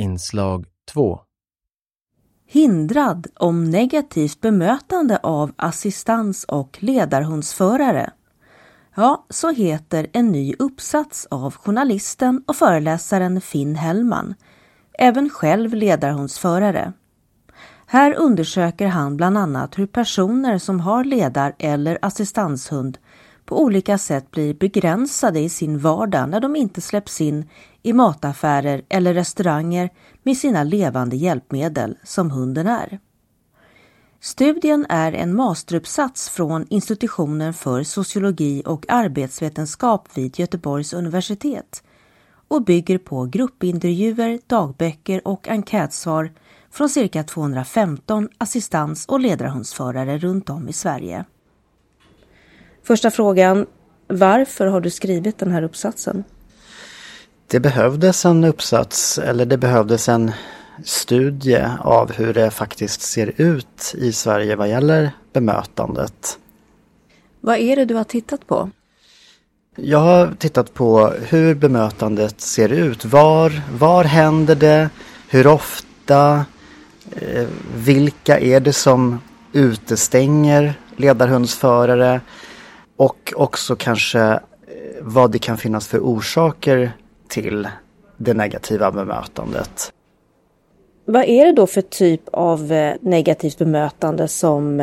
Inslag 2 Hindrad om negativt bemötande av assistans och ledarhundsförare. Ja, så heter en ny uppsats av journalisten och föreläsaren Finn Hellman, även själv ledarhundsförare. Här undersöker han bland annat hur personer som har ledar eller assistanshund på olika sätt blir begränsade i sin vardag när de inte släpps in i mataffärer eller restauranger med sina levande hjälpmedel som hunden är. Studien är en masteruppsats från institutionen för sociologi och arbetsvetenskap vid Göteborgs universitet och bygger på gruppintervjuer, dagböcker och enkätsvar från cirka 215 assistans och ledarhundsförare runt om i Sverige. Första frågan, varför har du skrivit den här uppsatsen? Det behövdes en uppsats, eller det behövdes en studie av hur det faktiskt ser ut i Sverige vad gäller bemötandet. Vad är det du har tittat på? Jag har tittat på hur bemötandet ser ut. Var, var händer det? Hur ofta? Eh, vilka är det som utestänger ledarhundsförare? Och också kanske eh, vad det kan finnas för orsaker till det negativa bemötandet. Vad är det då för typ av eh, negativt bemötande som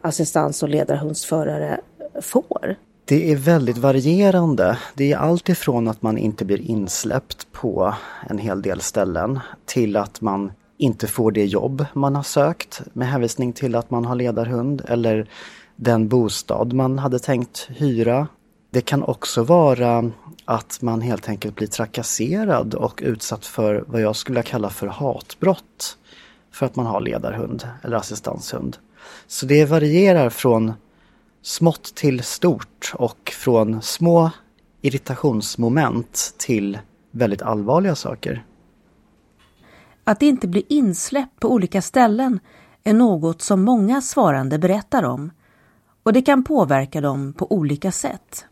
assistans och ledarhundsförare får? Det är väldigt varierande. Det är allt ifrån att man inte blir insläppt på en hel del ställen till att man inte får det jobb man har sökt med hänvisning till att man har ledarhund eller den bostad man hade tänkt hyra. Det kan också vara att man helt enkelt blir trakasserad och utsatt för vad jag skulle kalla för hatbrott för att man har ledarhund eller assistanshund. Så det varierar från smått till stort och från små irritationsmoment till väldigt allvarliga saker. Att inte bli insläppt på olika ställen är något som många svarande berättar om och det kan påverka dem på olika sätt.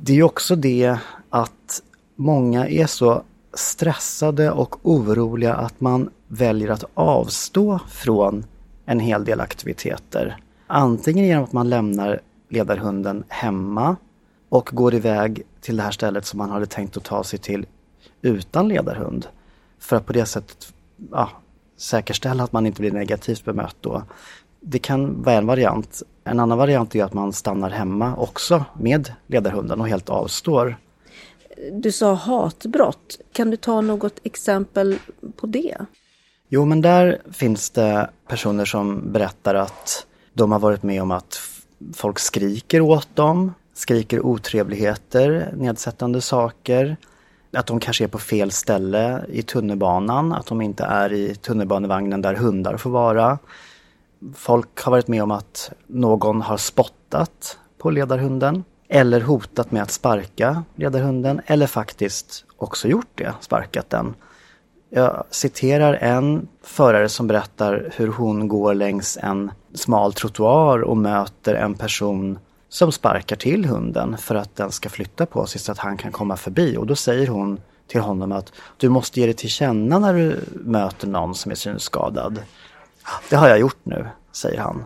Det är också det att många är så stressade och oroliga att man väljer att avstå från en hel del aktiviteter. Antingen genom att man lämnar ledarhunden hemma och går iväg till det här stället som man hade tänkt att ta sig till utan ledarhund. För att på det sättet ja, säkerställa att man inte blir negativt bemött då. Det kan vara en variant. En annan variant är att man stannar hemma också med ledarhunden och helt avstår. Du sa hatbrott. Kan du ta något exempel på det? Jo, men där finns det personer som berättar att de har varit med om att folk skriker åt dem, skriker otrevligheter, nedsättande saker. Att de kanske är på fel ställe i tunnelbanan, att de inte är i tunnelbanevagnen där hundar får vara. Folk har varit med om att någon har spottat på ledarhunden eller hotat med att sparka ledarhunden eller faktiskt också gjort det, sparkat den. Jag citerar en förare som berättar hur hon går längs en smal trottoar och möter en person som sparkar till hunden för att den ska flytta på sig så att han kan komma förbi. Och då säger hon till honom att du måste ge dig till känna när du möter någon som är synskadad. Det har jag gjort nu, säger han.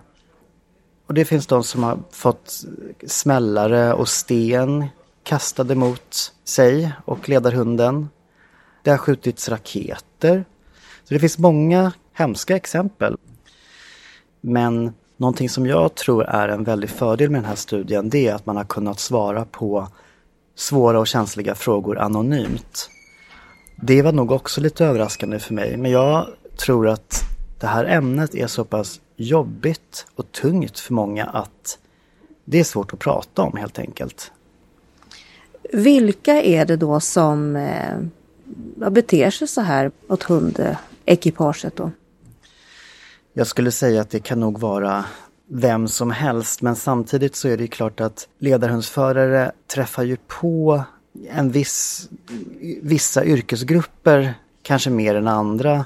Och det finns de som har fått smällare och sten kastade mot sig och ledarhunden. Det har skjutits raketer. Så det finns många hemska exempel. Men någonting som jag tror är en väldig fördel med den här studien det är att man har kunnat svara på svåra och känsliga frågor anonymt. Det var nog också lite överraskande för mig men jag tror att det här ämnet är så pass jobbigt och tungt för många att det är svårt att prata om helt enkelt. Vilka är det då som eh, beter sig så här åt hundekipaget då? Jag skulle säga att det kan nog vara vem som helst men samtidigt så är det klart att ledarhundsförare träffar ju på en viss, vissa yrkesgrupper kanske mer än andra.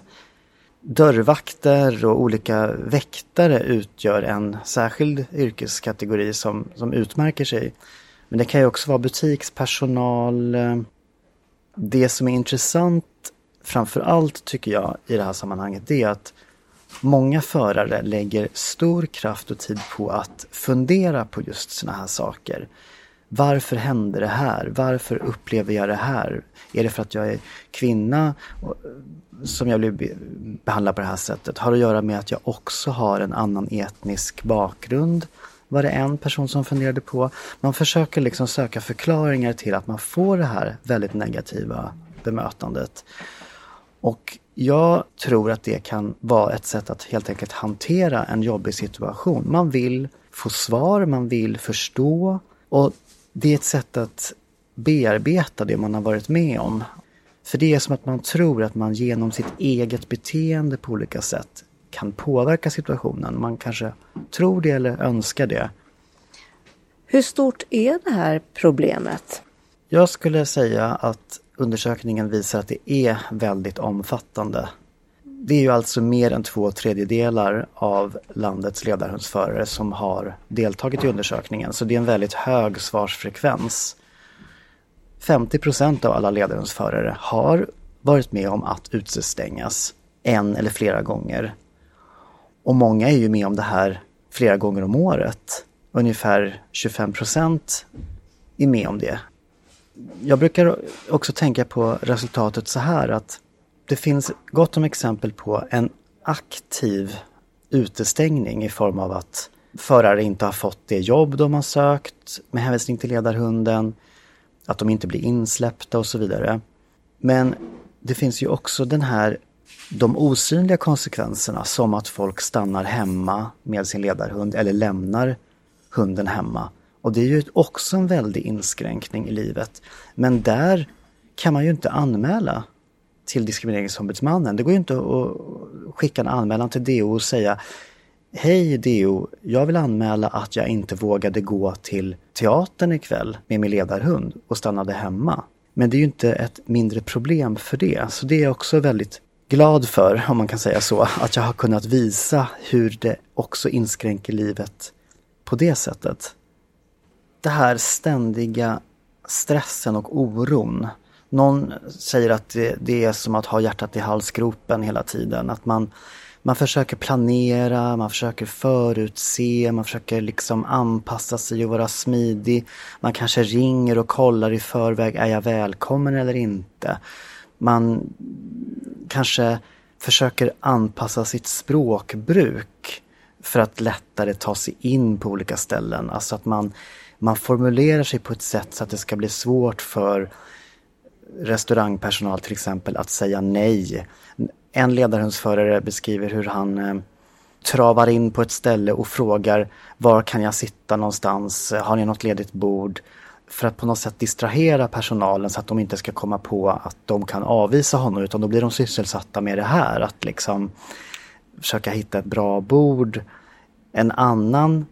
Dörrvakter och olika väktare utgör en särskild yrkeskategori som, som utmärker sig. Men det kan ju också vara butikspersonal. Det som är intressant framför allt tycker jag i det här sammanhanget det är att många förare lägger stor kraft och tid på att fundera på just sådana här saker. Varför hände det här? Varför upplever jag det här? Är det för att jag är kvinna som jag blir behandlad på det här sättet? Har det att göra med att jag också har en annan etnisk bakgrund? Var det en person som funderade på. Man försöker liksom söka förklaringar till att man får det här väldigt negativa bemötandet. Och jag tror att det kan vara ett sätt att helt enkelt hantera en jobbig situation. Man vill få svar, man vill förstå och det är ett sätt att bearbeta det man har varit med om. För det är som att man tror att man genom sitt eget beteende på olika sätt kan påverka situationen. Man kanske tror det eller önskar det. Hur stort är det här problemet? Jag skulle säga att undersökningen visar att det är väldigt omfattande. Det är ju alltså mer än två tredjedelar av landets ledarhundsförare som har deltagit i undersökningen, så det är en väldigt hög svarsfrekvens. 50 procent av alla ledarhundsförare har varit med om att utestängas en eller flera gånger. Och många är ju med om det här flera gånger om året. Ungefär 25 procent är med om det jag brukar också tänka på resultatet så här att det finns gott om exempel på en aktiv utestängning i form av att förare inte har fått det jobb de har sökt med hänvisning till ledarhunden, att de inte blir insläppta och så vidare. Men det finns ju också den här, de osynliga konsekvenserna som att folk stannar hemma med sin ledarhund eller lämnar hunden hemma och det är ju också en väldig inskränkning i livet. Men där kan man ju inte anmäla till Diskrimineringsombudsmannen. Det går ju inte att skicka en anmälan till DO och säga Hej DO, jag vill anmäla att jag inte vågade gå till teatern ikväll med min ledarhund och stannade hemma. Men det är ju inte ett mindre problem för det. Så det är jag också väldigt glad för, om man kan säga så, att jag har kunnat visa hur det också inskränker livet på det sättet det här ständiga stressen och oron. Någon säger att det, det, är som att ha hjärtat i halsgropen hela tiden. Att man, man försöker planera, man försöker förutse, man försöker liksom anpassa sig och vara smidig. Man kanske ringer och kollar i förväg, är jag välkommen eller inte? Man kanske försöker anpassa sitt språkbruk för att lättare ta sig in på olika ställen. Alltså att man man formulerar sig på ett sätt så att det ska bli svårt för restaurangpersonal till exempel att säga nej. En ledarhundsförare beskriver hur han eh, travar in på ett ställe och frågar var kan jag sitta någonstans, har ni något ledigt bord? För att på något sätt distrahera personalen så att de inte ska komma på att de kan avvisa honom utan då blir de sysselsatta med det här att liksom försöka hitta ett bra bord. En annan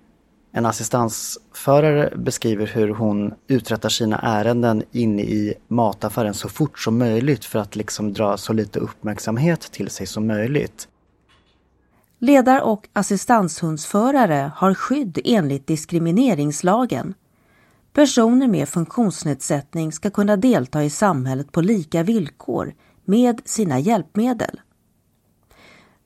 en assistansförare beskriver hur hon uträttar sina ärenden inne i mataffären så fort som möjligt för att liksom dra så lite uppmärksamhet till sig som möjligt. Ledar och assistanshundsförare har skydd enligt diskrimineringslagen. Personer med funktionsnedsättning ska kunna delta i samhället på lika villkor med sina hjälpmedel.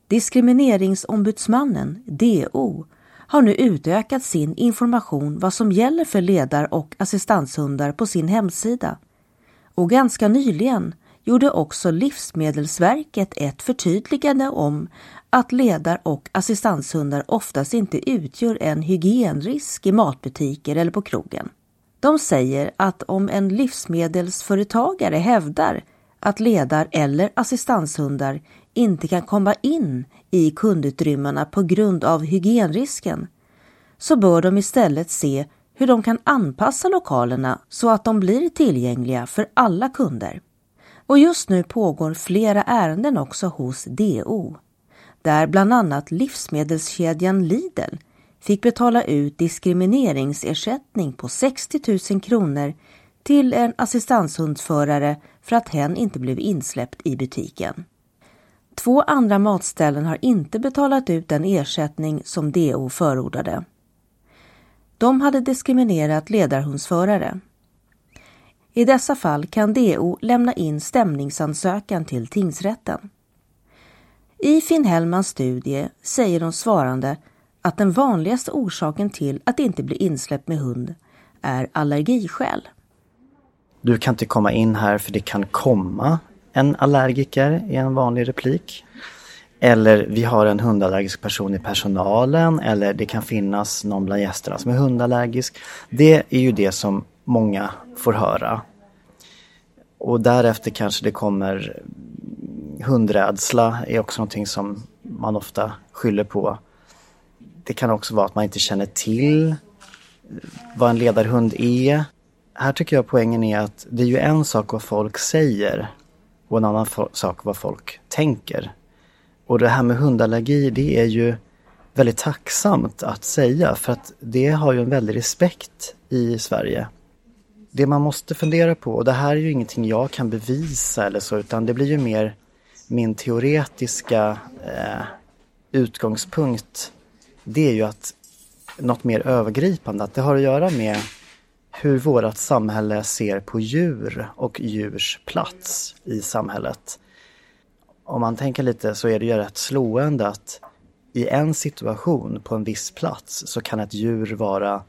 Diskrimineringsombudsmannen, DO, har nu utökat sin information vad som gäller för ledar och assistanshundar på sin hemsida. Och ganska nyligen gjorde också Livsmedelsverket ett förtydligande om att ledar och assistanshundar oftast inte utgör en hygienrisk i matbutiker eller på krogen. De säger att om en livsmedelsföretagare hävdar att ledar eller assistanshundar inte kan komma in i kundutrymmena på grund av hygienrisken så bör de istället se hur de kan anpassa lokalerna så att de blir tillgängliga för alla kunder. Och just nu pågår flera ärenden också hos DO där bland annat livsmedelskedjan Lidl fick betala ut diskrimineringsersättning på 60 000 kronor till en assistanshundsförare för att hen inte blev insläppt i butiken. Två andra matställen har inte betalat ut den ersättning som DO förordade. De hade diskriminerat ledarhundsförare. I dessa fall kan DO lämna in stämningsansökan till tingsrätten. I Finn Hellmans studie säger de svarande att den vanligaste orsaken till att inte bli insläppt med hund är allergiskäl. Du kan inte komma in här för det kan komma en allergiker i en vanlig replik. Eller vi har en hundallergisk person i personalen eller det kan finnas någon bland gästerna som är hundallergisk. Det är ju det som många får höra. Och därefter kanske det kommer hundrädsla är också någonting som man ofta skyller på. Det kan också vara att man inte känner till vad en ledarhund är. Här tycker jag poängen är att det är ju en sak vad folk säger och en annan sak vad folk tänker. Och det här med hundallergi det är ju väldigt tacksamt att säga för att det har ju en väldig respekt i Sverige. Det man måste fundera på, och det här är ju ingenting jag kan bevisa eller så utan det blir ju mer min teoretiska eh, utgångspunkt. Det är ju att något mer övergripande, att det har att göra med hur vårt samhälle ser på djur och djurs plats i samhället. Om man tänker lite så är det ju rätt slående att i en situation på en viss plats så kan ett djur vara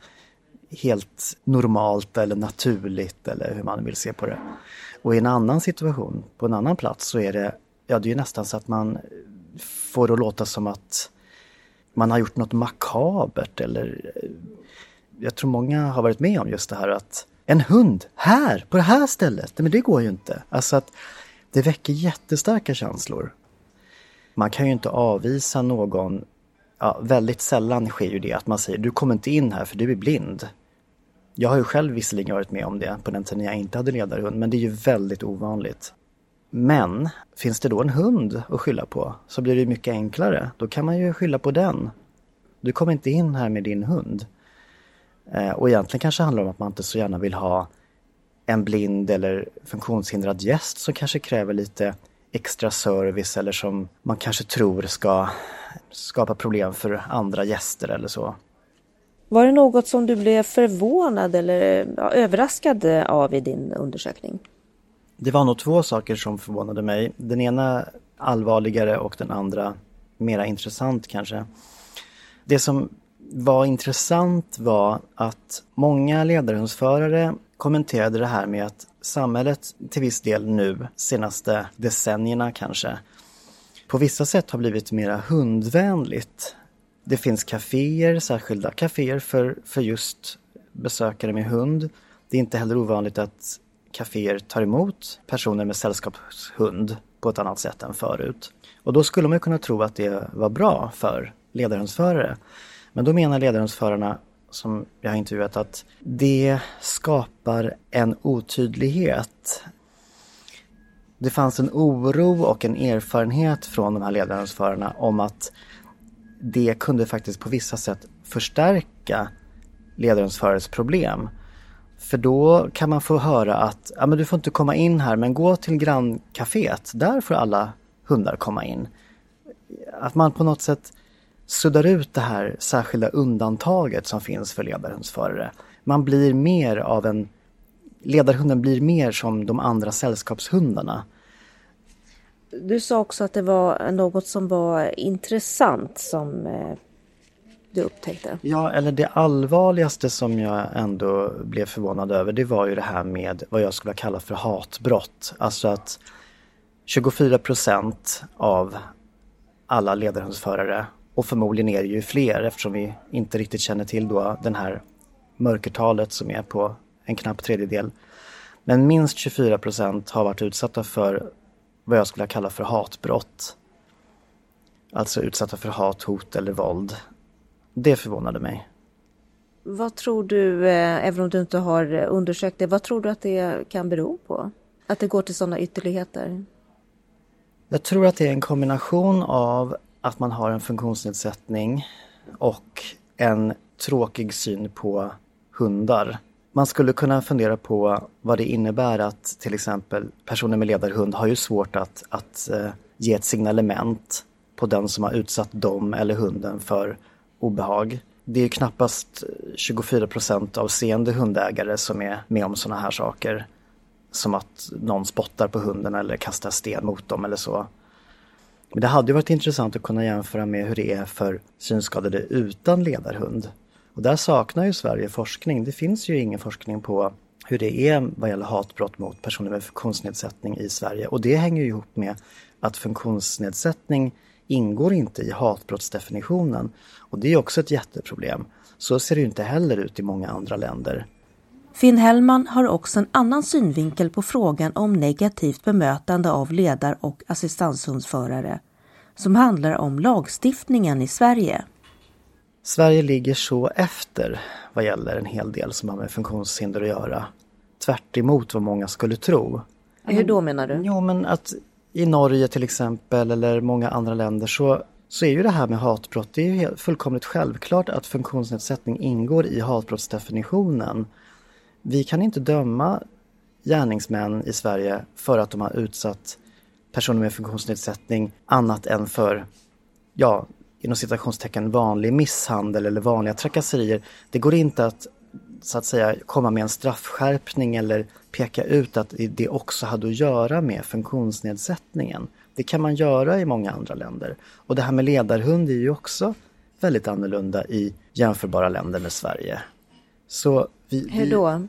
helt normalt eller naturligt eller hur man vill se på det. Och i en annan situation, på en annan plats, så är det, ja det är nästan så att man får det att låta som att man har gjort något makabert eller eh, jag tror många har varit med om just det här att en hund här, på det här stället, men det går ju inte. Alltså att det väcker jättestarka känslor. Man kan ju inte avvisa någon, ja, väldigt sällan sker ju det att man säger du kommer inte in här för du är blind. Jag har ju själv visserligen varit med om det på den tiden jag inte hade ledarhund, men det är ju väldigt ovanligt. Men finns det då en hund att skylla på så blir det mycket enklare. Då kan man ju skylla på den. Du kommer inte in här med din hund. Eh, och egentligen kanske handlar det om att man inte så gärna vill ha en blind eller funktionshindrad gäst som kanske kräver lite extra service eller som man kanske tror ska skapa problem för andra gäster eller så. Var det något som du blev förvånad eller ja, överraskad av i din undersökning? Det var nog två saker som förvånade mig. Den ena allvarligare och den andra mera intressant kanske. Det som var intressant var att många ledarhundsförare kommenterade det här med att samhället till viss del nu, senaste decennierna kanske, på vissa sätt har blivit mera hundvänligt. Det finns kaféer, särskilda kaféer för, för just besökare med hund. Det är inte heller ovanligt att kaféer tar emot personer med sällskapshund på ett annat sätt än förut. Och då skulle man kunna tro att det var bra för ledarhundsförare. Men då menar ledarhundsförarna som jag har intervjuat att det skapar en otydlighet. Det fanns en oro och en erfarenhet från de här ledarhundsförarna om att det kunde faktiskt på vissa sätt förstärka ledarhundsförares problem. För då kan man få höra att ja, men du får inte komma in här men gå till grannkaféet, där får alla hundar komma in. Att man på något sätt suddar ut det här särskilda undantaget som finns för ledarhundsförare. Man blir mer av en... Ledarhunden blir mer som de andra sällskapshundarna. Du sa också att det var något som var intressant som eh, du upptäckte. Ja, eller det allvarligaste som jag ändå blev förvånad över det var ju det här med vad jag skulle kalla för hatbrott. Alltså att 24 procent av alla ledarhundsförare och förmodligen är det ju fler eftersom vi inte riktigt känner till då den här mörkertalet som är på en knapp tredjedel. Men minst 24 procent har varit utsatta för vad jag skulle kalla för hatbrott. Alltså utsatta för hat, hot eller våld. Det förvånade mig. Vad tror du, eh, även om du inte har undersökt det, vad tror du att det kan bero på? Att det går till sådana ytterligheter? Jag tror att det är en kombination av att man har en funktionsnedsättning och en tråkig syn på hundar. Man skulle kunna fundera på vad det innebär att till exempel personer med ledarhund har ju svårt att, att eh, ge ett signalement på den som har utsatt dem eller hunden för obehag. Det är knappast 24 procent av seende hundägare som är med om sådana här saker. som att någon spottar på hunden eller kastar sten mot dem eller så. Men det hade varit intressant att kunna jämföra med hur det är för synskadade utan ledarhund. Och där saknar ju Sverige forskning. Det finns ju ingen forskning på hur det är vad gäller hatbrott mot personer med funktionsnedsättning i Sverige. Och det hänger ju ihop med att funktionsnedsättning ingår inte i hatbrottsdefinitionen. Och det är också ett jätteproblem. Så ser det ju inte heller ut i många andra länder. Finn Hellman har också en annan synvinkel på frågan om negativt bemötande av ledar och assistanshundsförare som handlar om lagstiftningen i Sverige. Sverige ligger så efter vad gäller en hel del som har med funktionshinder att göra. Tvärt vad många skulle tro. Hur då menar du? Jo men att i Norge till exempel eller många andra länder så, så är ju det här med hatbrott, det är ju fullkomligt självklart att funktionsnedsättning ingår i hatbrottsdefinitionen. Vi kan inte döma gärningsmän i Sverige för att de har utsatt personer med funktionsnedsättning annat än för, ja, inom citationstecken vanlig misshandel eller vanliga trakasserier. Det går inte att så att säga komma med en straffskärpning eller peka ut att det också hade att göra med funktionsnedsättningen. Det kan man göra i många andra länder. Och det här med ledarhund är ju också väldigt annorlunda i jämförbara länder med Sverige. Så vi, Hur då?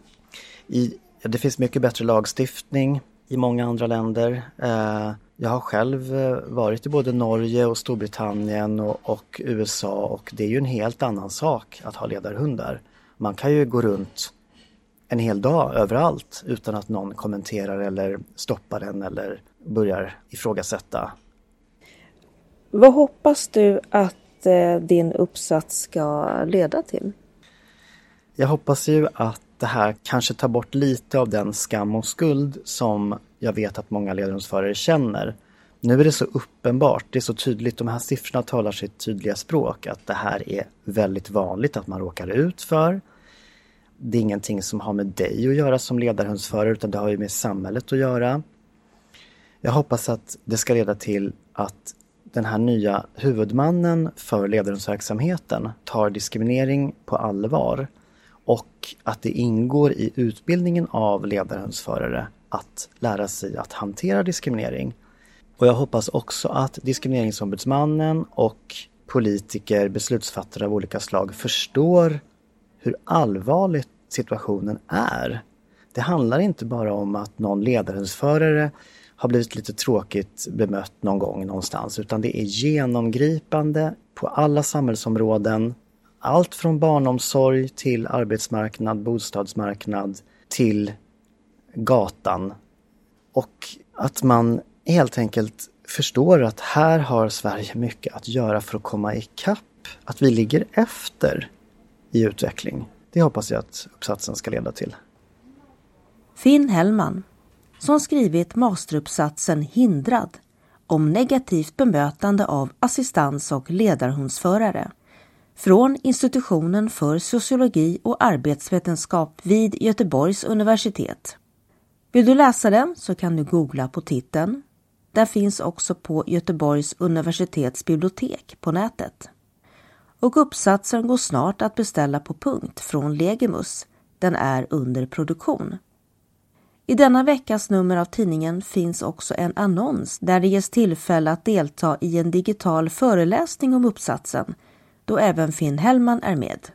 I, det finns mycket bättre lagstiftning i många andra länder. Eh, jag har själv eh, varit i både Norge och Storbritannien och, och, USA och det är ju en helt annan sak att ha ledarhundar. Man kan ju gå runt en hel dag överallt utan att någon kommenterar eller stoppar den eller börjar ifrågasätta. Vad hoppas du att eh, din uppsats ska leda till? Jag hoppas ju att det här kanske tar bort lite av den skam och skuld som jag vet att många ledarhundsförare känner. Nu är det så uppenbart, det är så tydligt, de här siffrorna talar sitt tydliga språk att det här är väldigt vanligt att man råkar ut för. Det är ingenting som har med dig att göra som ledarhundsförare utan det har ju med samhället att göra. Jag hoppas att det ska leda till att den här nya huvudmannen för ledarhundsverksamheten tar diskriminering på allvar och att det ingår i utbildningen av ledarhundsförare att lära sig att hantera diskriminering. Och jag hoppas också att Diskrimineringsombudsmannen och politiker, beslutsfattare av olika slag förstår hur allvarlig situationen är. Det handlar inte bara om att någon ledarhundsförare har blivit lite tråkigt bemött någon gång någonstans utan det är genomgripande på alla samhällsområden. Allt från barnomsorg till arbetsmarknad, bostadsmarknad till gatan. Och att man helt enkelt förstår att här har Sverige mycket att göra för att komma ikapp. Att vi ligger efter i utveckling. Det hoppas jag att uppsatsen ska leda till. Finn Hellman, som skrivit masteruppsatsen Hindrad om negativt bemötande av assistans och ledarhundsförare från institutionen för sociologi och arbetsvetenskap vid Göteborgs universitet. Vill du läsa den så kan du googla på titeln. Den finns också på Göteborgs universitets bibliotek på nätet. Och uppsatsen går snart att beställa på punkt från Legimus. Den är under produktion. I denna veckas nummer av tidningen finns också en annons där det ges tillfälle att delta i en digital föreläsning om uppsatsen, då även Finn Hellman är med.